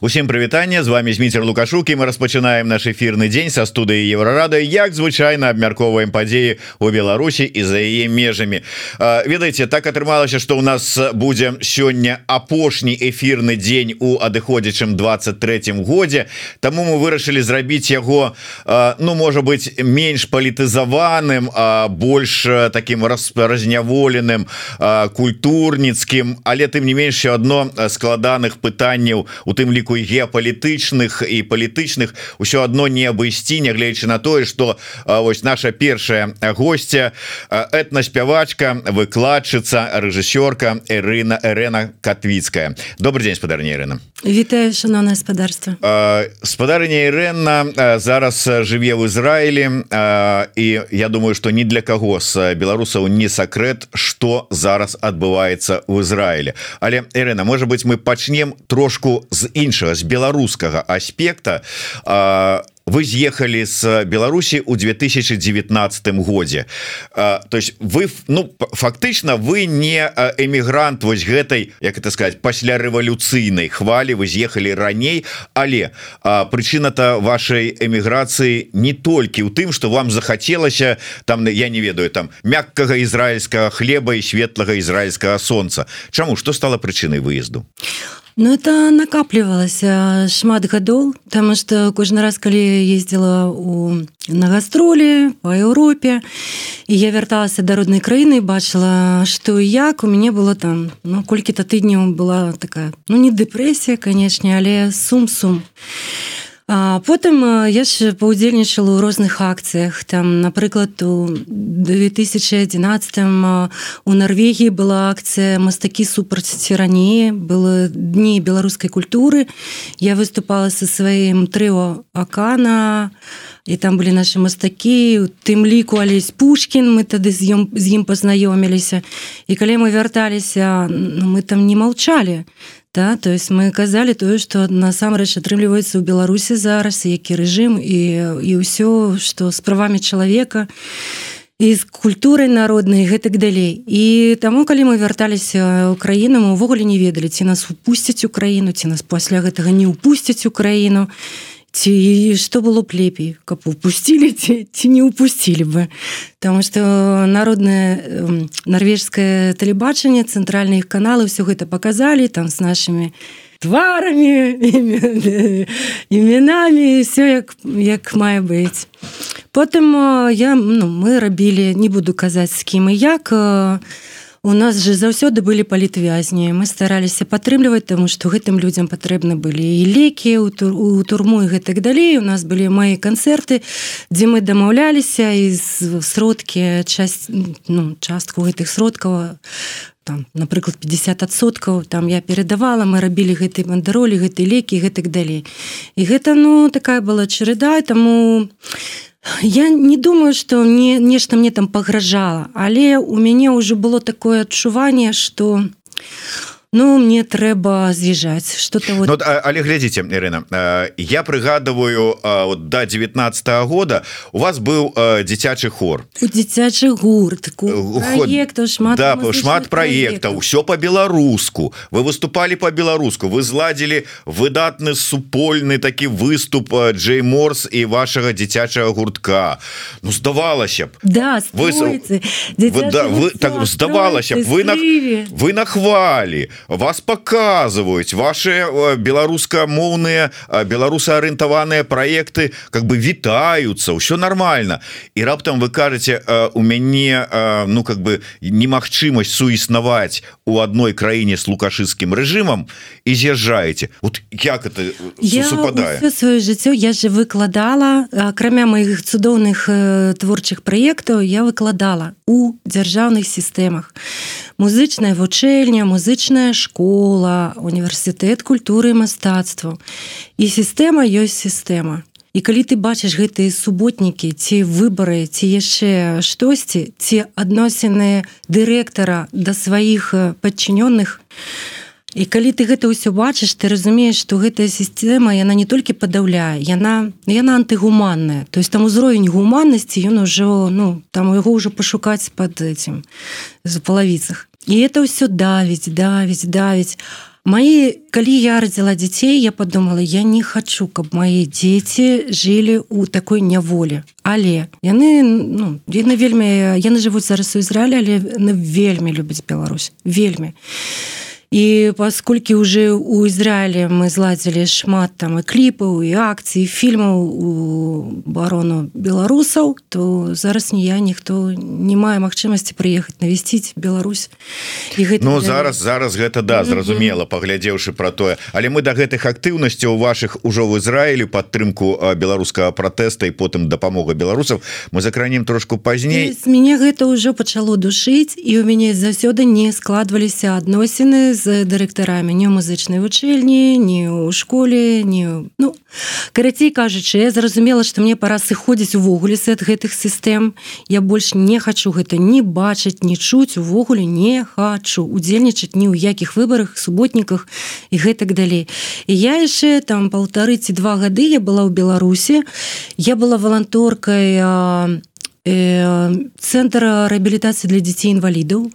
Усім прывітанне з вами зміцер лукашукі мы распачынаем наш эфірны дзень са студыі еўрарады як звычайна абмяркоўваем падзеі у Беларусі і за яе межамі. Ведаеце так атрымалася что у нас будзе сёння апошні эфірны дзень у адыходзячым 23 годзе. Таму мы вырашылі зрабіць яго Ну можа быть менш палітызаваным больш таким разняволеным культурніцкім. Але тым не менш одно складаных пытанняў у тым ліку ліку геапалітычных і палітычных. Ўсё одно не абысці нягледзячы на тое что вось наша першая гостця этнаспявачка выкладчыца рэжысёрка Ірына Эрена Катвіцкая. Добрый день спадарня Ірына. Вітаю шановна спадарства. Спадарня Ірэнна зараз жыве в Ізраілі і я думаю что ні для каго з беларусаў не сакрэт что зараз адбываецца в Ізраілі. Але Ірена может быть мы пачнем трошку з іншых іншага з беларускага аспекта вы з'ехалі з Беларусі у 2019 годзе то есть вы ну фактычна вы не эмігрант вось гэтай як это сказать пасля рэвалюцыйнай хвалі вы з'ехалі раней. Але прычына-то вашай эміграцыі не толькі ў тым что вам захацелася там я не ведаю там мяккага ізраильскага хлеба і светлага ізраильскага солнца. Чаму что стало прычынай выезду? а Ну это накапливалася шмат гадоў там что кожны раз калі ездила у на гастролі по Еўропе і я вярталася да роднай краіны бачыла что як у мяне было там ну колькі-то тыдняў была такая ну не дэпрэсія канешне але сум-сум. і А потым я ж паўдзельнічала ў розных акцыях. Там напрыклад у 2011 у Нарвегіі была акцыя мастакі супраць ціраніі было дні беларускай культуры. Я выступала са сваім трыо акана і там былі нашы мастакі тым ліку алесь Пушкін мы тады з ім з ім пазнаёміліся. І калі мы вярталіся ну, мы там не маўчалі Да, то есть мы казалі тое что насамрэч атрымліваецца ў беларусі зараз які рэжым і і ўсё что з правамі чалавека і з культурай народнай гэтак далей. І таму калі мы вярталіся ў краіну мы ўвогуле не ведалі ці нас упусцяць у краіну ці нас пасля гэтага не упусцяць у краіну і ці что было б лепей каб упусцілі ці, ці не упусцілі бы. Потому что народное норвежское тэлебачанне цэнтральныя іх каналы все гэта показалі там с нашими тварамі імянамі все як як мае быць. Потым я ну мы рабілі не буду казаць з кім і як а у нас же заўсёды былі палітвязні. Мы стараліся падтрымліваць таму што гэтым людзям патрэбны былі і лекі у, тур, у турму і гэтак далей. У нас былі мои канцэрты дзе мы дамаўляліся і сродкі часть ну, частку гэтых сродкаў там напрыклад 50соткаў там я перадавала. Мы рабілі гэтай бандаролі гэтай лекі гэтак далей. І гэта ну такая была чарыда таму я Я не думаю, что мне нешта мне там пагражала, але у мяне ўжо было такое адчуванне, што Ну мне трэба з'язджаць что-то вот... ну, але глядзіце Ірына я прыгадываю вот, до 19 -го года у вас быў дзіцячы хор. Дзіцячы гурт проекту, шмат, да, шмат проектаў все по-беларуску вы выступали по-беларуску вы зладзілі выдатны супольны такі выступ Джей морс і вашага дзіцячага гуртка. Ну здавалася б. Да, вы, вы, да, вы так здавалася б вы на вы нахвалі вас показываюць ваши э, беларускамоўныя э, беларусаарыентаваныя проекты как бы вітаюцца ўсё нормально і раптам вы кажаце э, у мяне ну как бы немагчымасць суіснаваць у одной краіне с лукашыцкім рэжымам і з'язджаеце. Вот як это супадае? сваё жыццё я же выкладала акрамя моих цудоўных творчых праектаў я выкладала у дзяржаўных сістэмах музычная вучэльня музычная школа універсітэт культуры мастацтва. І сістэма ёсць сістэма. І калі ты бачыш гэтыя суботнікі ці выбары ці яшчэ штосьці ці адносіны дырэктара да сваіх падчынённых і калі ты гэта ўсё бачыш ты разумееш што гэтая сістэма яна не толькі падаўляе яна яна антыгуманная то есть там узровень гуманнасці ён ужо ну там яго ўжо пашукаць под этим за палавіцах. І это ўсё давіць давіць давіць. Мои калі я родила дзяцей я подумала я не хочу каб мои дети жили у такой няволе але яны ну, яны вельмі яны жывуць зараз у Ізраіле але вельмі любяць Беларусь. Вельмі. і і пасколькі уже у Ізраілі мы зладзілі шмат там і кліпаў і акцыі фільмаў у барону беларусаў то зараз не я ніхто не мае магчымасці прыехаць навесціць Беларусь і гэта Ну зараз зараз гэта да зразумела паглядзеўшы про тое але мы да гэтых актыўнасцяў ваших ужо в Ізраілі падтрымку беларускага пратэста і потым дапамога беларусаў мы закранем трошку пазней мяне гэта ўжо пачало душыць і у мяне заўсёды не складваліся адносіны з дырэктарамі. Не ў музычнай вучэльні не ў школе не ну карацей кажучы я зразумела што мне пора сыходзіць увогуле ад гэтых сістэм. Я больш не хочу гэта не бачыць не чуць увогуле не хочу удзельнічаць ні ў якіх выбарах суботніках і гэтак далей. І я яшчэ там полторы ці два гады я была ў беларусі. Я была валанторкай Э, цэнтр рэабілітацыі для дзяцей інвалідаў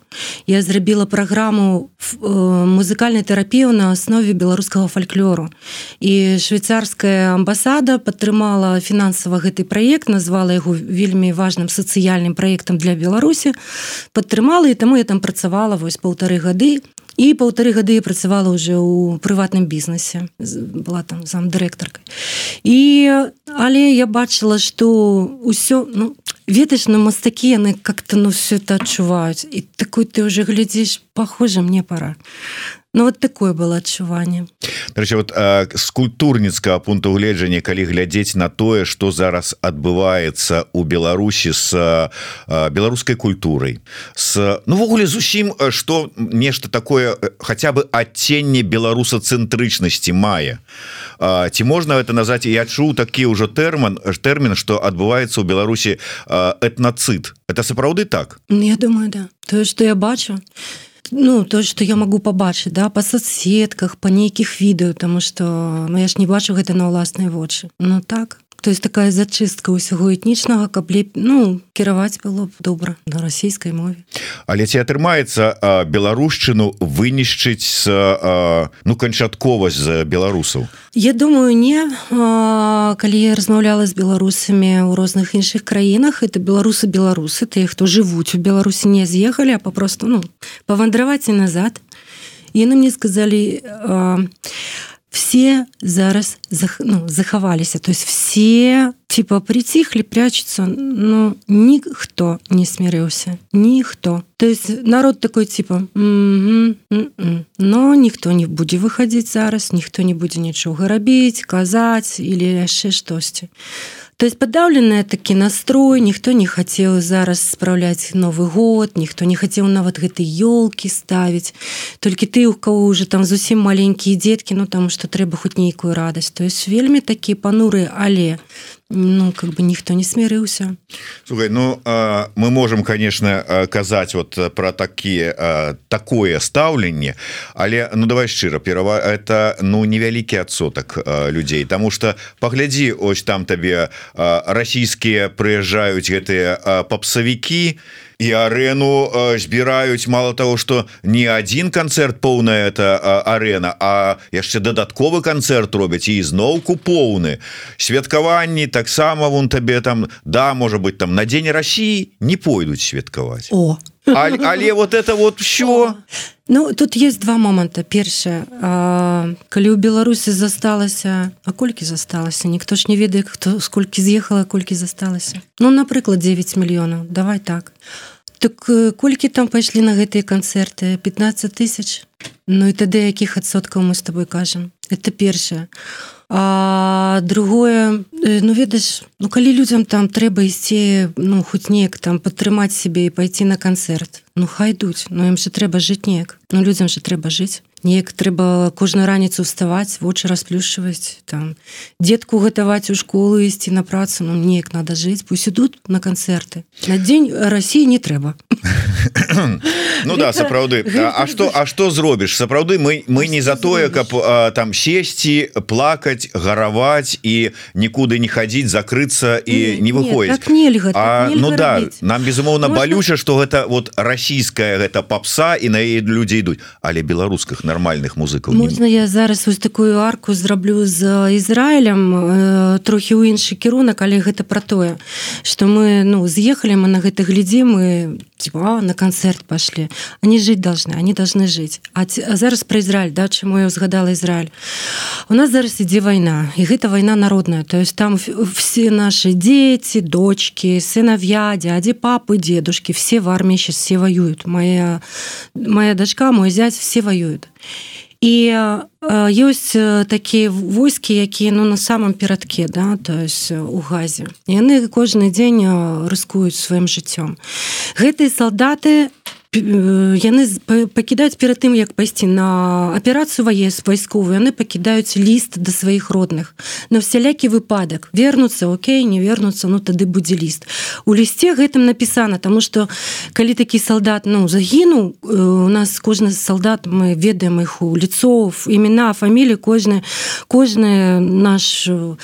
я зрабіла праграму э, музыкальнай тэрапію на аснове беларускага фальклору і швейцарская амбасада падтрымала фінансава гэты праект назвала яго вельмі важным сацыяльным праектам для беларусі падтрымала і таму я там працавала вось полторы гады і полторы гады я працавала уже ў прыватным бізнесе была там сам дырэктаркай і але я бачыла что ўсё ну ведаеш на мастакі яны как-то ну все это адчуваюць. І такой ты уже глядзіш похоже мне пора Ну вот такое было адчуванне Дарэчы, вот з культурніцкага пункту гледжання калі глядзець на тое что зараз адбываецца у Беларусі с беларускай культурай с нувогуле зусім что нешта такое хотя бы адценне беларусацэнтрычнасці мае. Ці можна это назвать я чуў такі ўжо тэрман тэрмін что адбываецца у Беларусі этнацыт это сапраўды так? Я думаю да. Тое что я бачу то ну то что я могу побачыць да по соцсетках по нейкіх відэо тому что ну, я ж не бачу гэта на ўласныя вочы Ну так то есть такая зачыстка ўсяго этнічнага каб леп ну кіраваць было б добра на расійскай мове але ці атрымаецца беларушчыну вынішчыць с ну канчатковасць за беларусаў Я думаю не а, калі я размаўляла з беларусамі ў розных іншых краінах это беларусы беларусы тыя хто жывуць у беларусі не з'ехалі а попросту ну павандраваць і назад яны мне сказалі а, все зараз зах, ну, захаваліся то есть все типа приціхлі прячуцца но ніхто не смірыўся ніхто то есть народ такой типа м -м -м но ніхто не будзе выходзіць зараз ніхто не будзе нічога рабіць казаць или яшчэ штосьці то есть подаўленая такі настрой ніхто не хацеў зараз спраўляць новы год ніхто не хацеў нават гэтай ёлкі ставіць толькі ты у кого уже там зусім маленькія дзеткі ну там что трэба хоць нейкую радасць то есть вельмі такі пануры але ну как бы ніхто не смірыўся Слухай, ну а, мы можем конечно казаць вот про такие такое стаўленне але ну давай шчыра перава это ну невялікі адсотак людзей тому что паглядзі ось там табе расійскія прыязджаюць гэтыя попсавікі і і арену збіраюць мало того что не один канцэрт поўная это арена а яшчэ дадатковы канцэрт робяць і зноўку поўны святкаванні таксама вон табе там да можа быть там на дзень Росіі не пойдуць святкаваць о. Але, але вот это вот все Ну тут есть два моманта першае калі ў беларусі засталася а колькі засталася ніхто ж не ведае хто сколькі з'ехала колькі засталася Ну напрыклад 9 мільёнаў давай так. Так колькі там пайшлі на гэтыя канцэрты 15 тысяч Ну і тады якіх адсоткаў мы с тобой кажам это першае а другое ну ведаеш ну калі людзям там трэба ісці ну хоць неяк там падтрымаць сябе і пайти на канцэрт ну хай ідуць ну ім же трэба жыць неяк ну людзям же трэба жыць неяк трэба кожную раніцу вставаць вочы расплюшчваць там детку гатаваць у школу ісці на працу ну неяк надо жыць пусть ідут на канцэрты. На дзень Росіі не трэба. Ну да сапраўды. А что А что зробіш? Сапраўды мы мы не за тое каб там сесці плакаць гараваць і нікуды не хадзіць закрыцца і не выходзіць. так Ну да нам безумоўна балюча что гэта вот расійская гэта попса і на людзей ідуць. Але беларусках на нармальных музыкаў можна я зараз вось такую арку зраблю з Ізраілем трохі ў іншы кірунак але гэта пра тое что мы ну з'ехалі мы на гэта глядзі мы типа на канцэрт пашлі они жыць должны они должны жыць. А, а зараз пра Ізраиль да чаму я узгадала Ізраиль? У нас зараз ідзе вайна і гэта вайна народная. То есть там все наши дети дочки сыновья дяди папы дедушки все в армии сейчас все воюют. Моя моя дочка мой зять все воюют і ёсць такія войскі якія ну на самом перадке да то есть у газе. Яны кожны дзень рыскуюць сваім жыццём. Гэтыя салдаты яны пакідаюць перад тым як пайсці на аперацыю ваес вайсковую яны пакідаюць ліст да сваіх родных. На всялякі выпадак. Вернуцца Окей не вернуцца ну тады будзе ліст. У лісце гэтым напісана тому что калі такі салдат ну загінуў у нас кожны салдат мы ведаем іх у лицов імена фамілі кожны кожны наш у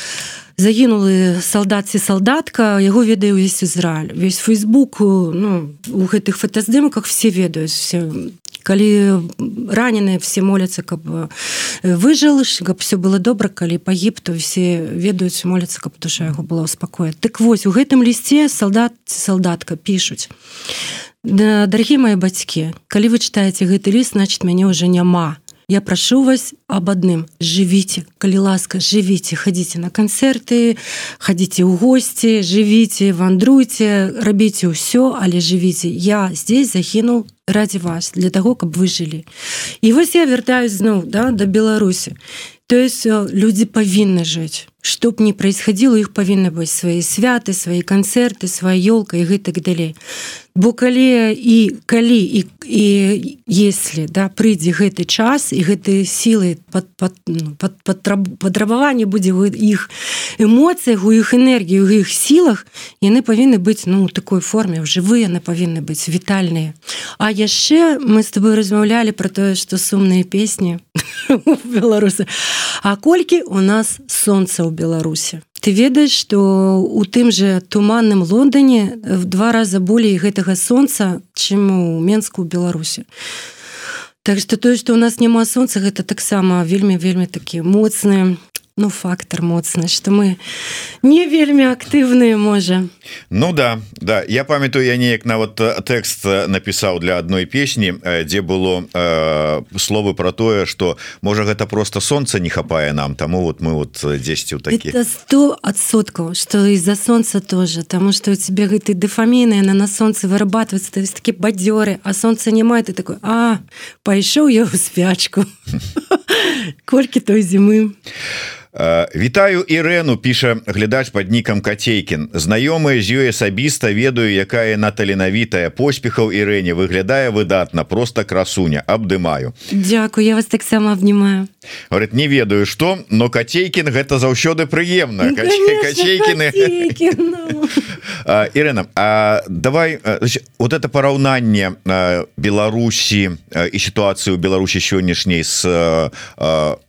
загінулы салдаці салдатка яго ведае ўвесь Ізраиль весь фейсбук ну, у гэтых фотаздымках все ведаюць все калі раненыя все моляцца каб выжыл каб все было добра калі пагіб то все ведаюць моляцца каб душа яго была спакоя так вось у гэтым лісце салдат салдатка пишутць да, дарагі мои бацькі калі вы читаете гэты ліст значит мяне уже няма я прошу вас об адным живите калі ласка живите. Ходите на концерты ходите у гости живите вандруйте рабіце ўсё але живите. Я здесь захінул ради вас для того каб вы жылі і вось я вяртаюсь зноў да до беларусі то есть э, люди павінны жыць чтоб не происходило их павінны быць свои святы свои канцэрты своя елка і гэтак далей бо калі і калі і, і если да прыйдзе гэты час і гэтыя сілы под, под, под, под, падрабаванне будзе іх эмоцыях у іх энергію у іх сілах яны павінны быць ну такой форме жывыя яны павінны быць вітальныя. А яшчэ мы с тобой размаўлялі про тое что сумныя песні беларусы А колькі у нас солнца ў беларусе ты ведаеш что у тым же туманным лондоне в два раза болей гэтага солнца чым у менску беларусі. Так что тое что у нас няма солнца гэта таксама вельмі вельмі такі моцныя ну фактор моцны что мы не вельмі актыўныя можа Ну да да. Я памятаю я неяк нават тэкст напісаў для адной песні дзе было э, словы про тое что можа гэта просто солнце не хапае нам таму вот мы вот 10 у такі сто адсоткаў что из-за солнца тоже тому что у тебе гэты дэфаміны на на солнце вырабатывается то есть такі бадзёры а солнце не мае ты такой а пайшоў я ў спячку колькі той зімы а Вітаю Ірэну піша глядач под нікам Кацейкін знаёмыя з ёй асабіста ведаю якая на таленавітая поспехаў Ірэне выглядае выдатна просто красуня. Абдымаю Дякую я вас таксама обнимаю говорит не ведаю что но Кацейкін гэта заўсёды прыемна Кацейкіны Ірена А давай вот это параўнанне Беларусі і сітуацыю Беларусі сённяшняй с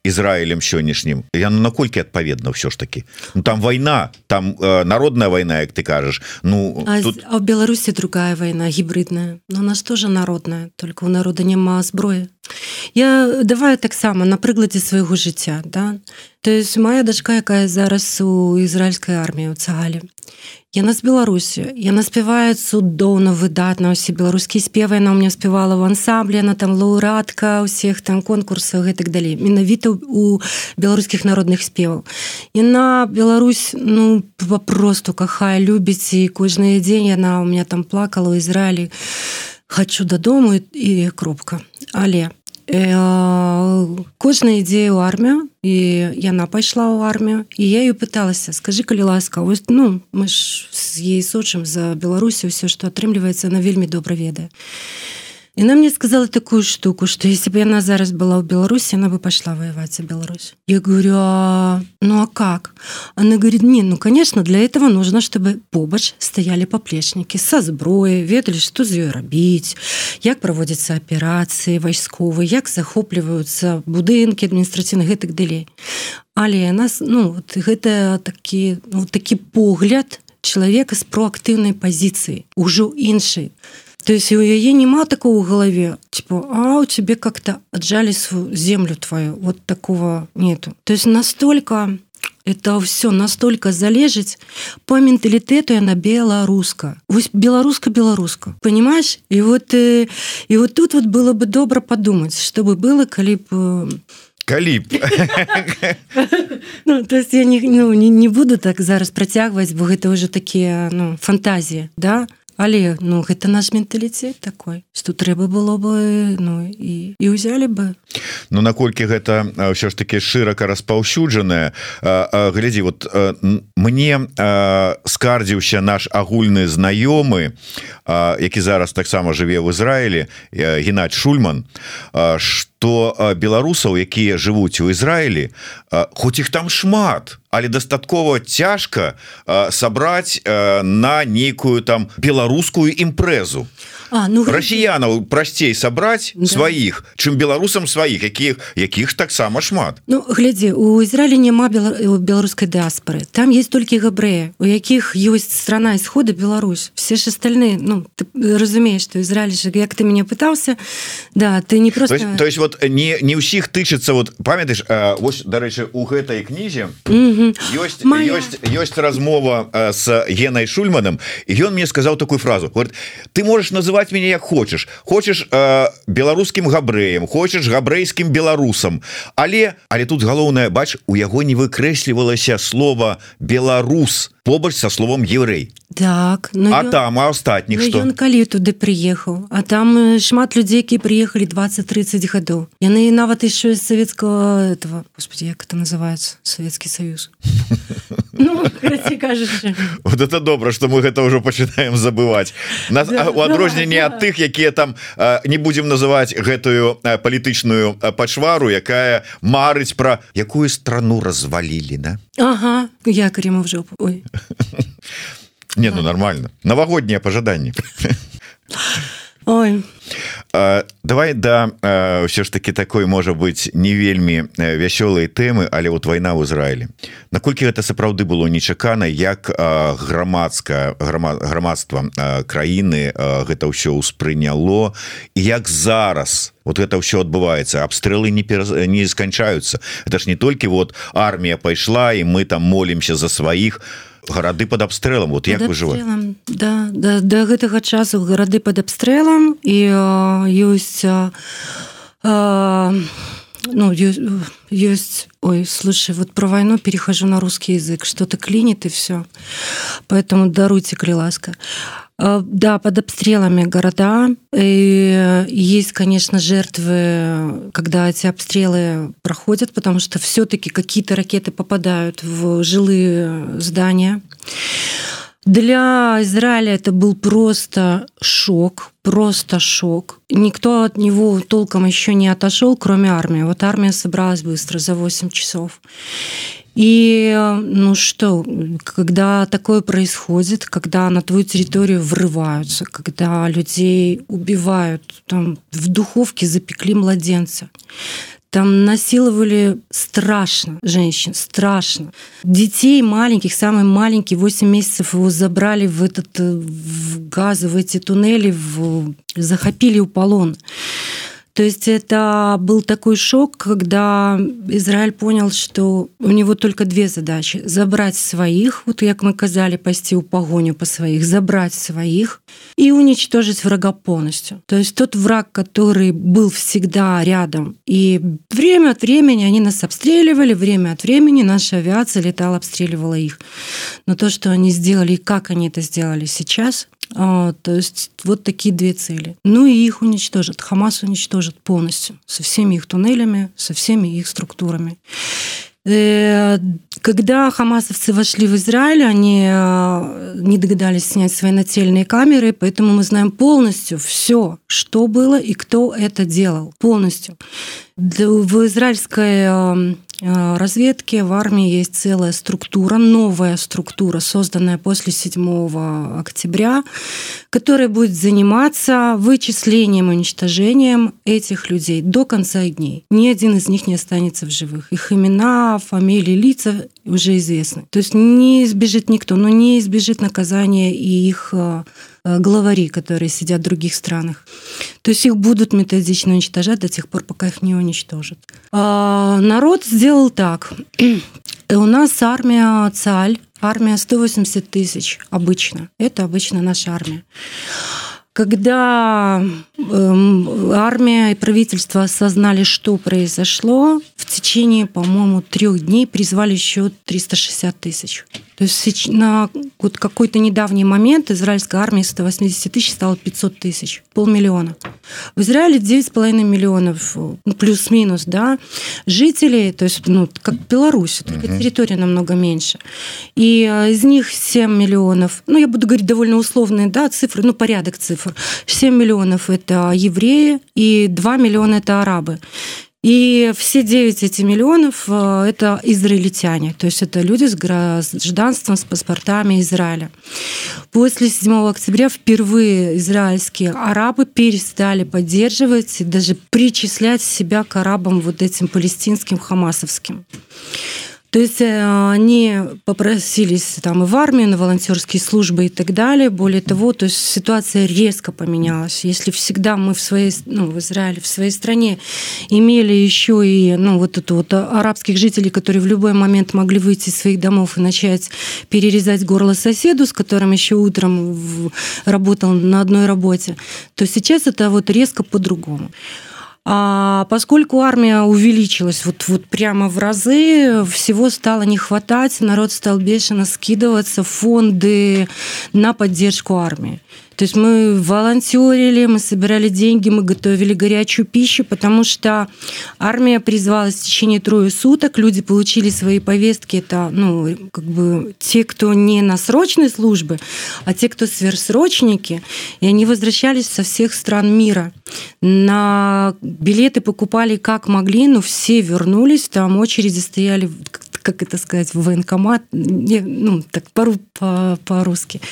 Ізраілем сённяшнім я на наколькі адпаведна ўсё ж таки. Ну, там война там народная война як ты кажаш Ну а, тут... а в Беларусі другая война гібридная но нас тоже народная только у народа няма зброі я давай таксама на прыкладзе свайго жыцця да? То есть моя дачка якая зараз у ізраильской арміі у цагалі Яна з Беларусі яна спявае цудоўна выдатна усе беларускія спевы яна у меня спявала в ансамбле она там лаўрадка усіх там конкурсах гэтак далей менавіта у беларускіх народных спеваў Яна Беларусь ну попросту кахае любіць і кожны дзень яна у меня там плакала ў Ізраілі хочу дадому і кропка але кожная ідзе ў армію і яна пайшла ў армію і я ее пыталася скажи калі ласка вось ну мы ж з ей сочым за Беларусю все что атрымліваецца на вельмі добра ведае Яна мне сказала такую штуку, что если бы она зараз была в Беларуси, она бы пошла воевать в Беларусь. Я говорю, а, ну а как? Она говорит, не, ну конечно, для этого нужно, чтобы побач стояли поплечники со зброей, ведали, что з ёй рабіць, як проводятся операции вайсковые, як захопліваюцца будынки адміністративных гэтак далей. Але нас ну, вот, гэта такі, ну, такі погляд человека з проактыўнай пазіцыі, ужо іншай То есть у яе няма такого в голове. Типа а у тебе как-то отжали свою землю твою. Вот такого нету то есть настолько это все настолько залежыць по менталітэту яна беларуска вось беларуска беларуска понимаешь? И вот и вот тут вот было бы добра подумать чтобы было калі б э, калі ну, то есть я не, ну, не, не буду так зараз працягваць бо гэта уже такія ну, фантазіі да але ну гэта наш менталіцет такой что трэба было бы ну і і ўзялі бы Ну наколькі гэта ўсё ж таки шырака распаўсюджаная глядзі вот мне скардзіўся наш агульны знаёмы які зараз таксама жыве в Ізраілі Геннадь шульман что то беларусаў якія жывуць у Ізраілі хоць іх там шмат але дастаткова цяжка сабраць на нейкую там беларускую імпрэзу А, ну, расіянаў прасцей сабраць да. сваіх чым беларусам сваіх якіх якіх таксама шмат. Ну глядзі у Ізраілі няма беларускай дыаспоры там есть толькі габрэя у якіх ёсць страна исхода Беларусь. Все ж остальные Ну ты разумеешь что Ізраиль же як ты меня пытался да ты не просто то есть, то есть вот не не ўсіх тычыцца вот памятаешь вось дарэчы у гэтай кнізе ёсць Моя... ёсць ёсць размова с генай шульманом і ён мне сказаў такую фразу. Говорит ты можешь называть называть меня як хочешь хочешь э, беларускім габрэем хочешь габрэйскім беларусам. Але але тут галоўнае бач у яго не выкрэслівалася слова беларус побач со словом еврей так ну а ён, там а астатніх ну, что калі туды приехаў а там шмат людзей які приехали 20-30 гадоў. Яны нават еще из советского этого господи як это называется Советский союз ну, вот это добра что мы гэта уже пачинаем забывать нас да, у адрозненне да, от тых якія там не будем называть гэтую палітычную пачвару якая марыць про якую страну развалілі да Ага я в жопу Ой. Не, ну нормально. Новогоднее пожаданне. Ой. давай да ўсё ж таки такой можа быть не вельмі вясёлай тэмы але вот вайна ў Ізраілі наколькі гэта сапраўды было нечакана як грамадская грамадства краіны гэта ўсё ўспрыняло і як зараз вот это ўсё адбываецца? Абстрэлы не пераз... не сканчаюцца. Это ж не толькі вот армія пайшла і мы там молимся за сваіх. а гарады под абстрэлам вот як выжываем да, да до гэтага часу гарады под абстрэлам і ёсць ну есть ой слушай вот про войну перехожу на русский язык. Что-то клинит и все поэтому даруйте крыласка. Да под обстрелами города. И есть конечно жертвы когда эти обстрелы проходят потому что все-таки какие-то ракеты попадают в жилые здания Для Израиля это был просто шок, просто шок. Никто от него толком еще не отошел, кроме армии. Вот армия собралась быстро за 8 часов. И ну что, когда такое происходит, когда на твою территорию врываются, когда людей убивают, там в духовке запекли младенца, там насиловали страшно женщин, страшно. Детей маленьких, самый маленький, 8 месяцев его забрали в этот в газы, в эти туннели, в, захопили у полон. То есть это был такой шок, когда Израиль понял, что у него только две задачи. Забрать своих, вот как мы казали, пасти у погоню по своих, забрать своих и уничтожить врага полностью. То есть тот враг, который был всегда рядом. И время от времени они нас обстреливали, время от времени наша авиация летала, обстреливала их. Но то, что они сделали и как они это сделали сейчас, а, то есть вот такие две цели. Ну и их уничтожат. Хамас уничтожит полностью со всеми их туннелями, со всеми их структурами. Э, когда хамасовцы вошли в Израиль, они э, не догадались снять свои нательные камеры, поэтому мы знаем полностью все, что было и кто это делал. Полностью. В израильской э, Э, разведки в армии есть целая структура, новая структура, созданная после 7 октября, которая будет заниматься вычислением уничтожением этих людей до конца дней. Ни один из них не останется в живых. Их имена, фамилии, лица уже известны. То есть не избежит никто, но не избежит наказания и их э, главари, которые сидят в других странах. То есть их будут методично уничтожать до тех пор, пока их не уничтожат. А народ сделал так. У нас армия ЦАЛЬ, армия 180 тысяч обычно. Это обычно наша армия. Когда э, армия и правительство осознали, что произошло, в течение, по-моему, трех дней призвали еще 360 тысяч. То есть на вот какой-то недавний момент израильская армия 180 тысяч стала 500 тысяч, полмиллиона. В Израиле 9,5 миллионов, ну, плюс-минус, да, жителей, то есть, ну, как Беларусь, только uh-huh. территория намного меньше. И э, из них 7 миллионов, ну, я буду говорить довольно условные, да, цифры, ну, порядок цифр. 7 миллионов – это евреи, и 2 миллиона – это арабы. И все 9 эти миллионов э, – это израильтяне, то есть это люди с гражданством, с паспортами Израиля. После 7 октября впервые израильские арабы перестали поддерживать и даже причислять себя к арабам вот этим палестинским, хамасовским. То есть э, они попросились там и в армию, на волонтерские службы и так далее. Более того, то есть ситуация резко поменялась. Если всегда мы в своей, ну, в Израиле, в своей стране имели еще и ну, вот эту вот арабских жителей, которые в любой момент могли выйти из своих домов и начать перерезать горло соседу, с которым еще утром работал на одной работе, то сейчас это вот резко по-другому. А поскольку армия увеличилась вот, вот прямо в разы, всего стало не хватать, народ стал бешено скидываться в фонды на поддержку армии. То есть мы волонтерили, мы собирали деньги, мы готовили горячую пищу, потому что армия призвалась в течение трое суток, люди получили свои повестки. Это ну, как бы те, кто не на срочной службе, а те, кто сверхсрочники, и они возвращались со всех стран мира. На билеты покупали как могли, но все вернулись, там очереди стояли как это сказать, в военкомат, ну, так по-русски.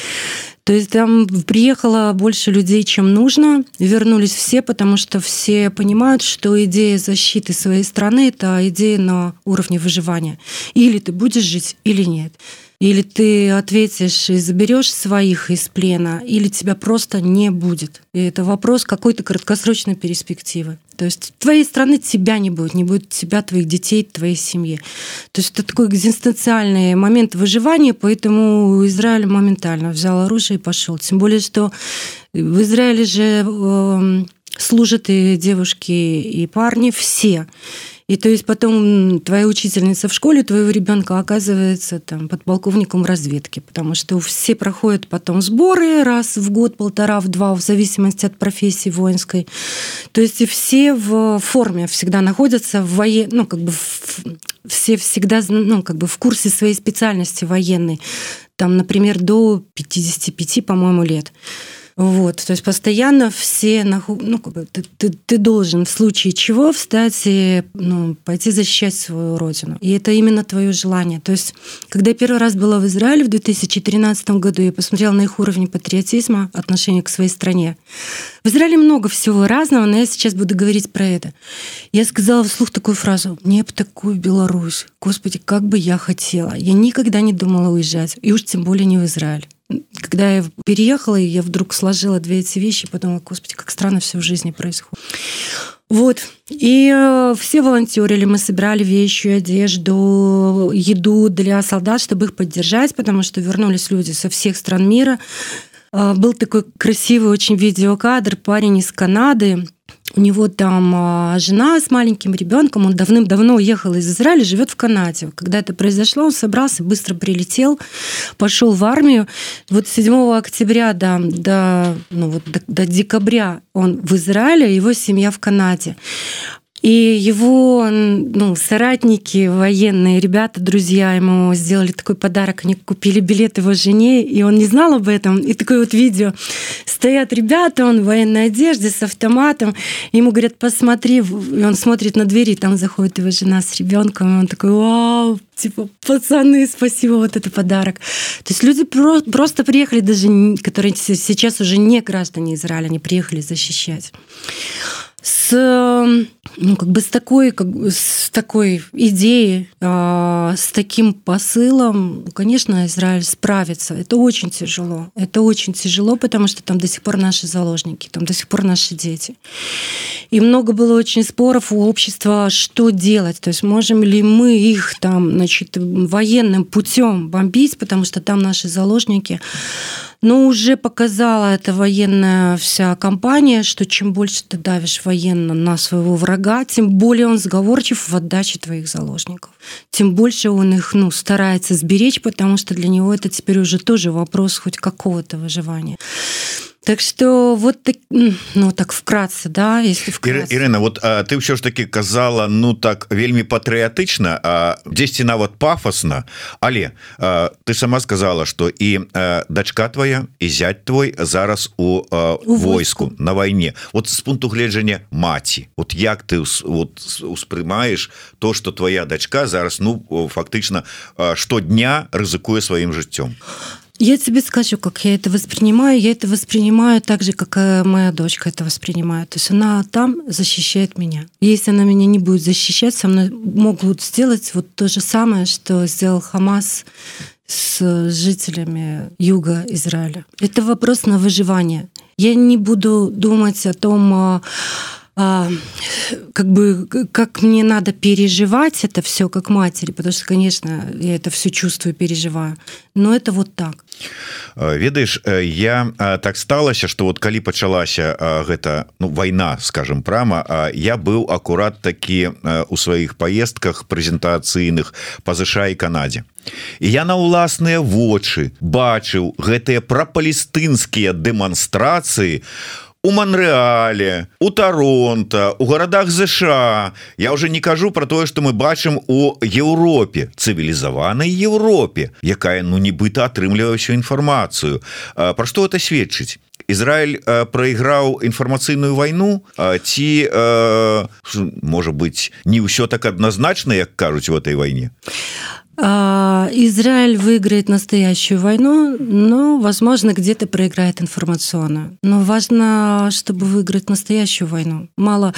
То есть там приехало больше людей, чем нужно. Вернулись все, потому что все понимают, что идея защиты своей страны – это идея на уровне выживания. Или ты будешь жить, или нет. Или ты ответишь и заберешь своих из плена, или тебя просто не будет. И это вопрос какой-то краткосрочной перспективы. То есть твоей страны тебя не будет, не будет тебя, твоих детей, твоей семьи. То есть это такой экзистенциальный момент выживания, поэтому Израиль моментально взял оружие и пошел. Тем более, что в Израиле же эм, служат и девушки, и парни все. И то есть потом твоя учительница в школе твоего ребенка оказывается там подполковником разведки, потому что все проходят потом сборы раз в год, полтора, в два, в зависимости от профессии воинской. То есть все в форме всегда находятся в воен... ну, как бы в... все всегда ну, как бы в курсе своей специальности военной. Там, например, до 55, по-моему, лет. Вот, то есть постоянно все, ну, как бы, ты, ты, ты должен в случае чего встать и ну, пойти защищать свою родину. И это именно твое желание. То есть, когда я первый раз была в Израиле в 2013 году, я посмотрела на их уровень патриотизма, отношения к своей стране. В Израиле много всего разного, но я сейчас буду говорить про это. Я сказала вслух такую фразу «Мне бы такую Беларусь». Господи, как бы я хотела. Я никогда не думала уезжать, и уж тем более не в Израиль когда я переехала, я вдруг сложила две эти вещи, подумала, господи, как странно все в жизни происходит. Вот. И э, все волонтерили, мы собирали вещи, одежду, еду для солдат, чтобы их поддержать, потому что вернулись люди со всех стран мира. Э, был такой красивый очень видеокадр, парень из Канады, у него там а, жена с маленьким ребенком, он давным-давно уехал из Израиля, живет в Канаде. Когда это произошло, он собрался, быстро прилетел, пошел в армию. Вот 7 октября до, до, ну вот до, до декабря он в Израиле, его семья в Канаде. И его ну, соратники, военные ребята, друзья ему сделали такой подарок. Они купили билет его жене, и он не знал об этом. И такое вот видео. Стоят ребята, он в военной одежде с автоматом. Ему говорят, посмотри. И он смотрит на двери, и там заходит его жена с ребенком. И он такой, вау, типа, пацаны, спасибо, вот это подарок. То есть люди про- просто приехали, даже которые сейчас уже не граждане Израиля, они приехали защищать. С, ну, как бы с такой, как с такой идеей, э, с таким посылом, конечно, Израиль справится. Это очень тяжело. Это очень тяжело, потому что там до сих пор наши заложники, там до сих пор наши дети. И много было очень споров у общества, что делать. То есть можем ли мы их там, значит, военным путем бомбить, потому что там наши заложники. Но уже показала эта военная вся компания, что чем больше ты давишь военно на своего врага, тем более он сговорчив в отдаче твоих заложников. Тем больше он их ну, старается сберечь, потому что для него это теперь уже тоже вопрос хоть какого-то выживания. Так что вот так, ну так вкратце да если вкратце. Ирина вот а, ты все ж таки казала ну так вельмі патрыятычна а 10 нават пафосна. Але а, ты сама сказала что і а, дачка твоя і зять твой зараз у, а, у войску. на войне. Вот с пункту гледжання маці вот як ты вот успрымаешь то что твоя дачка зараз ну фактычна штодня рызыкуе сваім жыццём? а Я тебе скажу, как я это воспринимаю. Я это воспринимаю так же, как моя дочка это воспринимает. То есть она там защищает меня. Если она меня не будет защищать, со мной могут сделать вот то же самое, что сделал Хамас с жителями юга Израиля. Это вопрос на выживание. Я не буду думать о том, как бы как мне надо переживать это все как матери, потому что, конечно, я это все чувствую, переживаю. Но это вот так. ведаеш я так сталася что вот калі пачалася гэта ну война скажем прама я быў акурат такі у сваіх поездках прэзентацыйных па ЗША і Канадзе і я на ўласныя вочы бачыў гэтыя прапалістынскія дэманстрацыі у у Монреале у Торонто у городах ЗША я уже не кажу про тое что мы бачым у Еўропе цывілізаванай Еўропе якая ну нібыта атрымлівае всю інфармацыю. Про что это сведчыць? Ізраиль проиграў інфармацыйную войну ці можа быть не ўсё так адназначна як кажуць в этой войне Израиль выиграет настоящую войну, но, возможно, где-то проиграет информационную. Но важно, чтобы выиграть настоящую войну. Мало...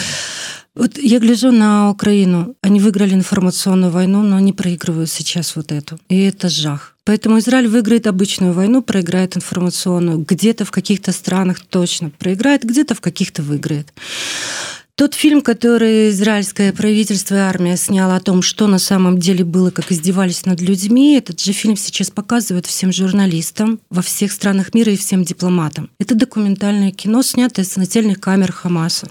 Вот я гляжу на Украину. Они выиграли информационную войну, но они проигрывают сейчас вот эту. И это жах. Поэтому Израиль выиграет обычную войну, проиграет информационную. Где-то в каких-то странах точно проиграет, где-то в каких-то выиграет. Тот фильм, который израильское правительство и армия сняла о том, что на самом деле было, как издевались над людьми, этот же фильм сейчас показывают всем журналистам во всех странах мира и всем дипломатам. Это документальное кино, снятое с нательных камер Хамаса.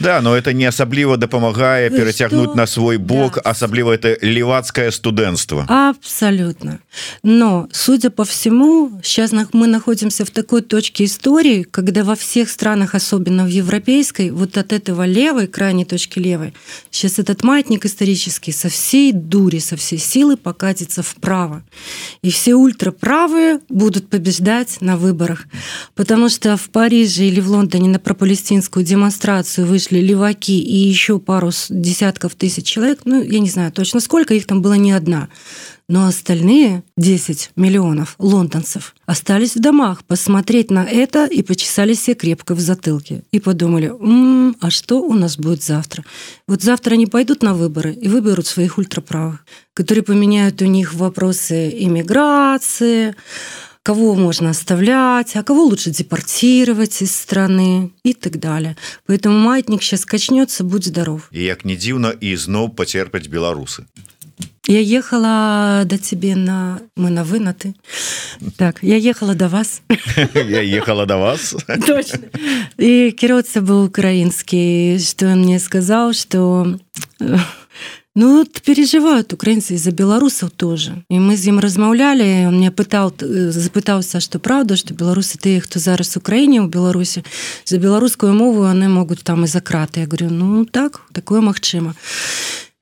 Да, но это не особливо допомагает перетягнуть что? на свой бок, да. особливо это левацкое студентство. Абсолютно. Но, судя по всему, сейчас мы находимся в такой точке истории, когда во всех странах, особенно в европейской, вот от этого лева левой, крайней точки левой, сейчас этот маятник исторический со всей дури, со всей силы покатится вправо. И все ультраправые будут побеждать на выборах. Потому что в Париже или в Лондоне на пропалестинскую демонстрацию вышли леваки и еще пару десятков тысяч человек. Ну, я не знаю точно сколько, их там было не одна. Но остальные 10 миллионов лондонцев остались в домах посмотреть на это и почесали себе крепко в затылке. И подумали, М -м, а что у нас будет завтра? Вот завтра они пойдут на выборы и выберут своих ультраправых, которые поменяют у них вопросы иммиграции, кого можно оставлять, а кого лучше депортировать из страны и так далее. Поэтому маятник сейчас качнется, будь здоров. И як не дзіўна і зноў пацерпаць беларусы. Я ехала до тебе на мы на вы на ты так я ехала до вас. Я ехала до вас. Точно. и кіроцца был украинский что он мне сказал что ну вот переживают украинцы из-за белорусов тоже. И мы с ним размаўлялі он мне пытал запытаўся что правда что беларусы ты хто зараз Украине у Беларуси. За беларускую мову они могут там и за краты я говорю ну так такое магчыма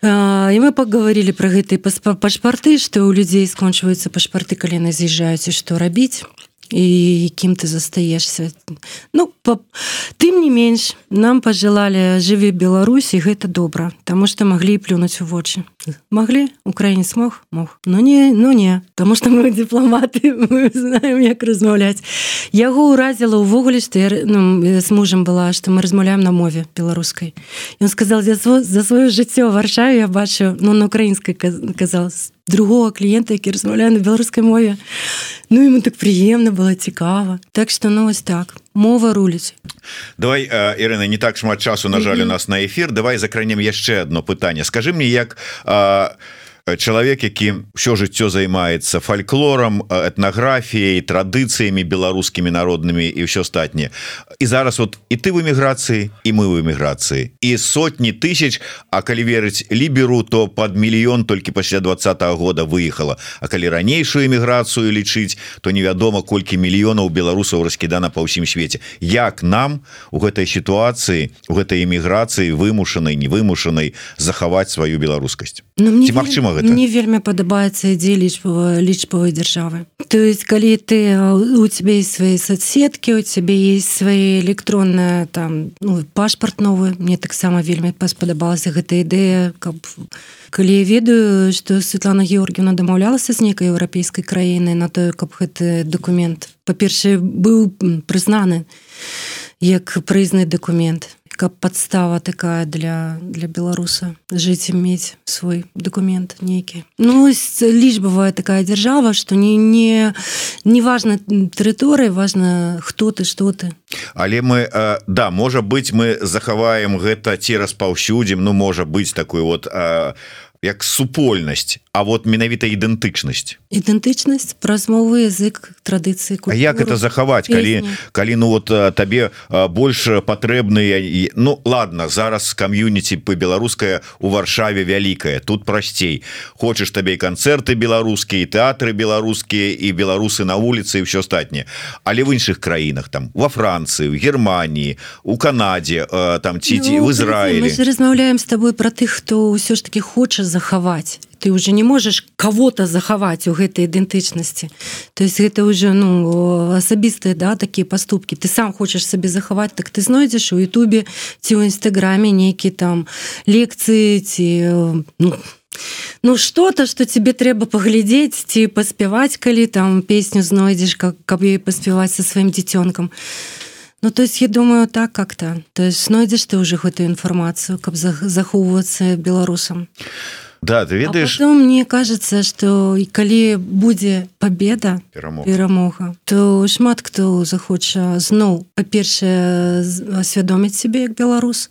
і мы паговорілі пра гэтыя пашпарты што ў людзей скончваюцца пашпарты калі яны з'язджаюць і што рабіць і кім ты застаешься? Ну па... тым не менш нам пожелали жыве Беларусі гэта добра тому что могли плюнуть у вочы. Могли украіне смог мог. Но не ну не потому что мы дыпламаты знаем як размаўляць. Яго ўразіла увогуле что я ну, с мужем была что мы размаўляем на мове беларускай. Ён сказал за за сваё жыццё варшаю я бачу ну на украінскай казалось другого кліента які размаўляю на беларускай мове ну ему так прыемна было цікава так что ну вось так. Мова руліць давай Ірына не так шмат часу нажалі у нас на эфир давай закранем яшчэ одно пытанне скажи мне як а, чалавек які ўсё жыццё займаецца фальклорам этнаграфіяй традыцыямі беларускімі народнымі і ўсё астатніе і зараз вот і ты в эміграцыі і мы в эміграцыі і сотні тысяч А калі верыць ліберу то под мільён толькі пасля двадцатого года выехала А калі ранейшую эміграцыю лічыць то невядома колькі мільёнаў беларусаў раскідана па ўсім свеце як нам у гэтай сітуацыі у гэтай эміграцыі вымушанай невымушанай захаваць сваю беларускасць Ну, мне Магчыма гэта мне вельмі падабаецца ідзе лічбава лічбавай дзяржавы то есть калі ты у тебе есть свои соцсетки у тебе есть свои электронная там ну, пашпарт новы мне таксама вельмі спадабалася гэта ідэя каб калі я ведаю что Светлана Георгіевна дамаўлялася з нейкай еўрапейскай краіны на тое каб гэты документ па-першае быў прызнаны як прызны документ каб подстава такая для для беларуса жыць мець свой документ нейкі ну лічбавая такая дзяржава что не не неважно тэрыторыя важно хто ты что ты. Але мы да можа быть мы захаваем гэта ці распаўсюдзім ну можа быть такой вот а як супольнасць А вот менавіта ідэнтычнасць. Ідэнтычнасць праз мовы язык традыцыі як это захаваць калі калі ну вот табе больше патрэбныя ну ладно зараз кам'юніці по беларуская у варшаве вялікая тут прасцей. Хочаш табе і канцэрты беларускія тэатры беларускія і беларусы на вуліцы і все астатніе але в іншых краінах там во Францыі в Германії у Канадзе там ці ці ну, в Ізраілі. размаўляем с тобой про тых хто ўсё ж таки хоча захаваць. Ты уже не можешь кого-то захаваць у гэтай ідэнтычнасці. То есть гэта уже ну асабістыя да такія поступки ты сам хочаш сабе захаваць так ты знойдзеш у Ютубе ці ў нстаграме нейкі там лекцыі ці ну, Ну что-то что тебе трэба паглядзець ці паспяваць калі там песню знойдзеш как каб ёй паспяваць со сваім дзіцёнкам Ну то есть я думаю так как-то. То есть знойдзеш ты уже гэтую інфармацыю каб захоўвацца беларусам? Да ты ведаешь мне кажется что калі будзе победа перамога. перамога то шмат хто захоча зноў па-першае асвядоміць себе як беларус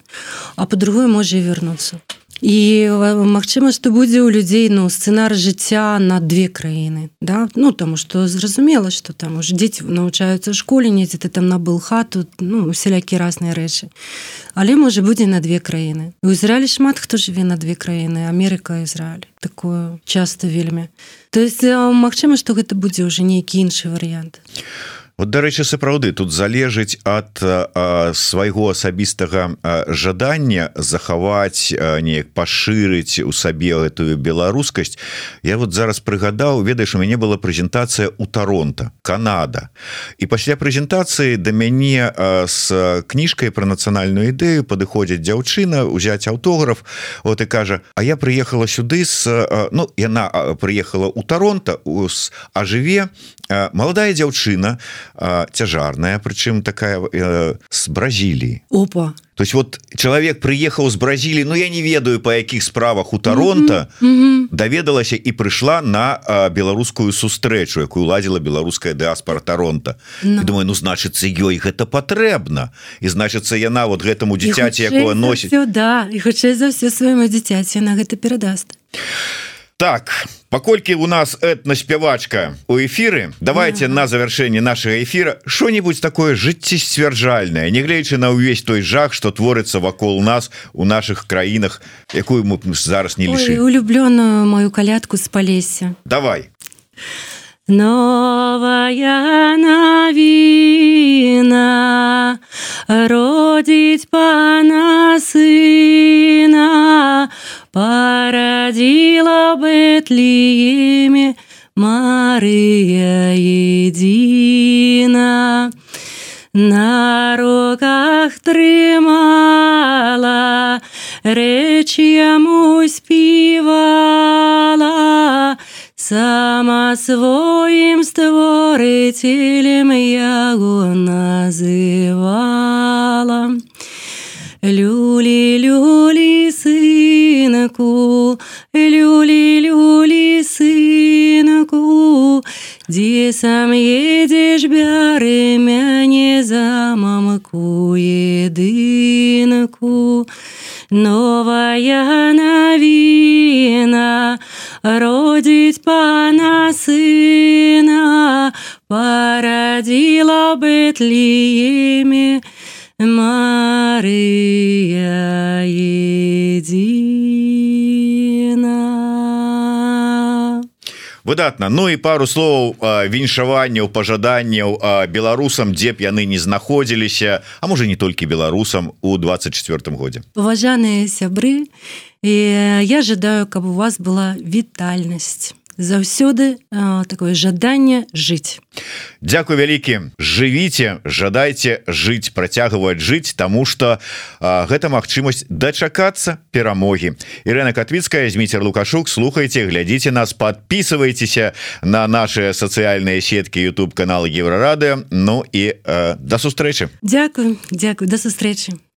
а по-другое можа вярнуцца і Мачыма што будзе ў людзей ну сцэнар жыцця на две краіны да? Ну таму што зразумела што там уж дзеці навучаюцца школе недзе ты там набыл хату ну усялякі разныя рэчы але можа будзе на две краіны у Ізраілі шмат хто жыве на две краіны Амерыка Ізраіль такое часто вельмі то есть Мачыма што гэта будзе ўжо нейкі іншы варыянт а Вот дарэчы сапраўды тут залежыць ад свайго асабістага жадання захаваць неяк пашырыць у сабе гэтую беларускасць. Я вот зараз прыгадаў ведаеш у мяне была прэзентацыя у Таронто Канада. І пасля прэзентацыі да мяне з кніжкай про нацыянальную ідэю падыходзіць дзяўчына узяць аўтограф вот і кажа А я прыехала сюды с ну яна прыехала у Таронто а жыве маладая дзяўчына цяжарная прычым такая э, з бразіліі. Опа. То есть вот чалавек прыехаў з бразілі Ну я не ведаю па якіх справах у Таронто mm -hmm. даведалася і прыйшла на а, беларускую сустрэчу якую ладзіла беларуская дыаспора Таронто no. думаю ну значыцца ёй гэта патрэбна і значыцца яна вот гэтаму дзіцяці якое носіць да і хутчэй за все свайму дзіцяці на гэта перадаст а так паколькі у нас этна спявачка у эфиры давайте на завершэнне нашего эфира что-нибудь такое жыццесцвярджальное нягледзячы на ўвесь той жах что творыцца вакол нас у наших краінах якую мы зараз не лиши улюбленную мою калядку с полесе давай. Новая навіна родить пана сына породила Бетлееме Мария едина. на руках трымала рэч яму співала сама сваім створыцелем яго называла люлі люлі сынку. Люлі люлі сынку. Дзе сам едзеш бяры мяне за мамку едынку новая навіна родзіць пана сына. Парадзіла бытліемі Мария едина. выдатна Ну і пару слоў віншаванняў пажаданняў беларусам дзе б яны не знаходзіліся А можа не толькі беларусам у 24 годзе. Уважаныя сябры я жадаю каб у вас была вітальнасць заўсёды такое жаданне жыць. Дякую вялікі. Жывіце жадайце жыць працягваць жыць тому что гэта магчымасць дачакацца перамогі. Ірена катвіцкая зміцер лукашук слухайте глядзіце нас подписывайтеся на наши сацыяльныя сеткі YouTube канал еврорады Ну і э, да сустрэчы. Дякую Дякую да сустрэчы